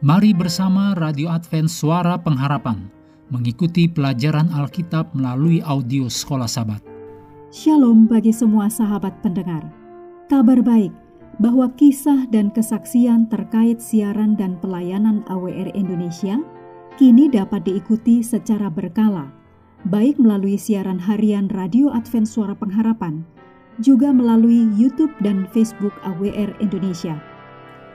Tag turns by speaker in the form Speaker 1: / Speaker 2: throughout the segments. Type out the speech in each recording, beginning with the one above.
Speaker 1: Mari bersama Radio Advent Suara Pengharapan mengikuti pelajaran Alkitab melalui audio Sekolah Sabat.
Speaker 2: Shalom bagi semua sahabat pendengar. Kabar baik bahwa kisah dan kesaksian terkait siaran dan pelayanan AWR Indonesia kini dapat diikuti secara berkala, baik melalui siaran harian Radio Advent Suara Pengharapan, juga melalui YouTube dan Facebook AWR Indonesia.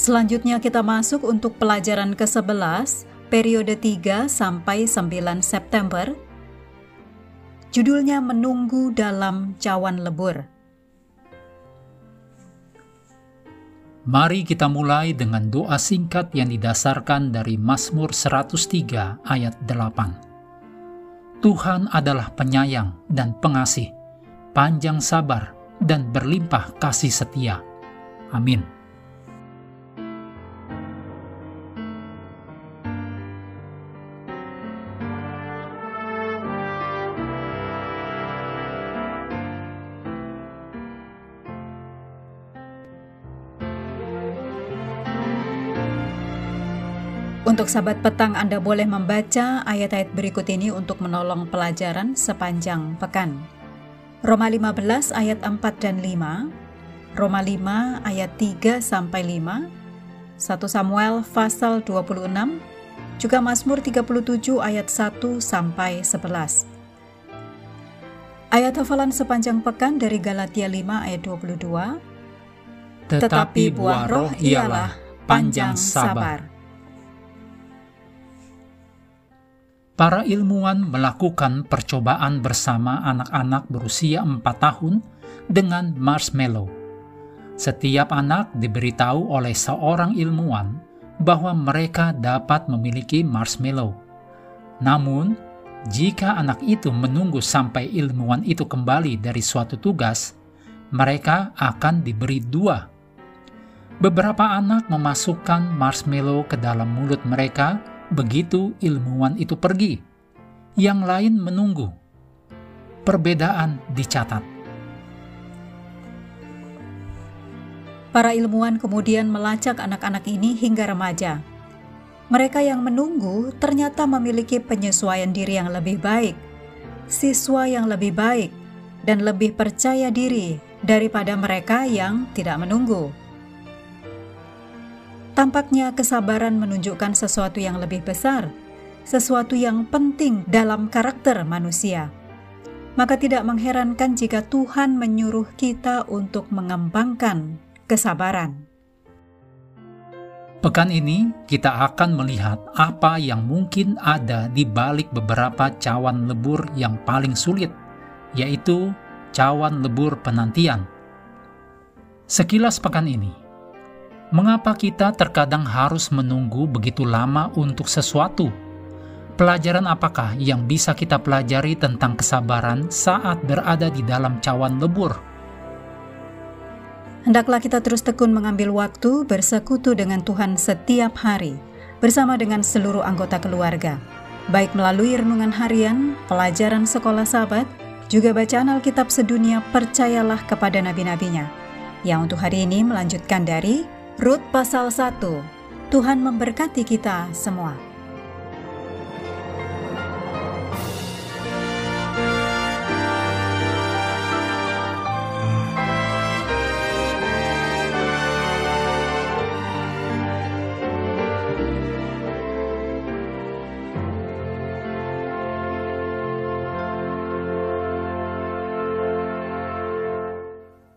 Speaker 3: Selanjutnya kita masuk untuk pelajaran ke-11, periode 3 sampai 9 September. Judulnya Menunggu dalam Cawan Lebur.
Speaker 1: Mari kita mulai dengan doa singkat yang didasarkan dari Mazmur 103 ayat 8. Tuhan adalah penyayang dan pengasih, panjang sabar dan berlimpah kasih setia. Amin.
Speaker 3: Untuk sahabat petang Anda boleh membaca ayat-ayat berikut ini untuk menolong pelajaran sepanjang pekan. Roma 15 ayat 4 dan 5, Roma 5 ayat 3 sampai 5, 1 Samuel pasal 26, juga Mazmur 37 ayat 1 sampai 11. Ayat hafalan sepanjang pekan dari Galatia 5 ayat 22,
Speaker 1: Tetapi buah roh ialah panjang sabar. Para ilmuwan melakukan percobaan bersama anak-anak berusia 4 tahun dengan marshmallow. Setiap anak diberitahu oleh seorang ilmuwan bahwa mereka dapat memiliki marshmallow. Namun, jika anak itu menunggu sampai ilmuwan itu kembali dari suatu tugas, mereka akan diberi dua. Beberapa anak memasukkan marshmallow ke dalam mulut mereka Begitu ilmuwan itu pergi, yang lain menunggu. Perbedaan dicatat.
Speaker 3: Para ilmuwan kemudian melacak anak-anak ini hingga remaja. Mereka yang menunggu ternyata memiliki penyesuaian diri yang lebih baik, siswa yang lebih baik, dan lebih percaya diri daripada mereka yang tidak menunggu. Tampaknya kesabaran menunjukkan sesuatu yang lebih besar, sesuatu yang penting dalam karakter manusia. Maka tidak mengherankan jika Tuhan menyuruh kita untuk mengembangkan kesabaran.
Speaker 1: Pekan ini kita akan melihat apa yang mungkin ada di balik beberapa cawan lebur yang paling sulit, yaitu cawan lebur penantian. Sekilas pekan ini, Mengapa kita terkadang harus menunggu begitu lama untuk sesuatu? Pelajaran apakah yang bisa kita pelajari tentang kesabaran saat berada di dalam cawan lebur?
Speaker 3: Hendaklah kita terus tekun mengambil waktu bersekutu dengan Tuhan setiap hari, bersama dengan seluruh anggota keluarga, baik melalui renungan harian, pelajaran sekolah sahabat, juga bacaan Alkitab sedunia percayalah kepada nabi-nabinya. Yang untuk hari ini melanjutkan dari Rut pasal 1. Tuhan memberkati kita semua.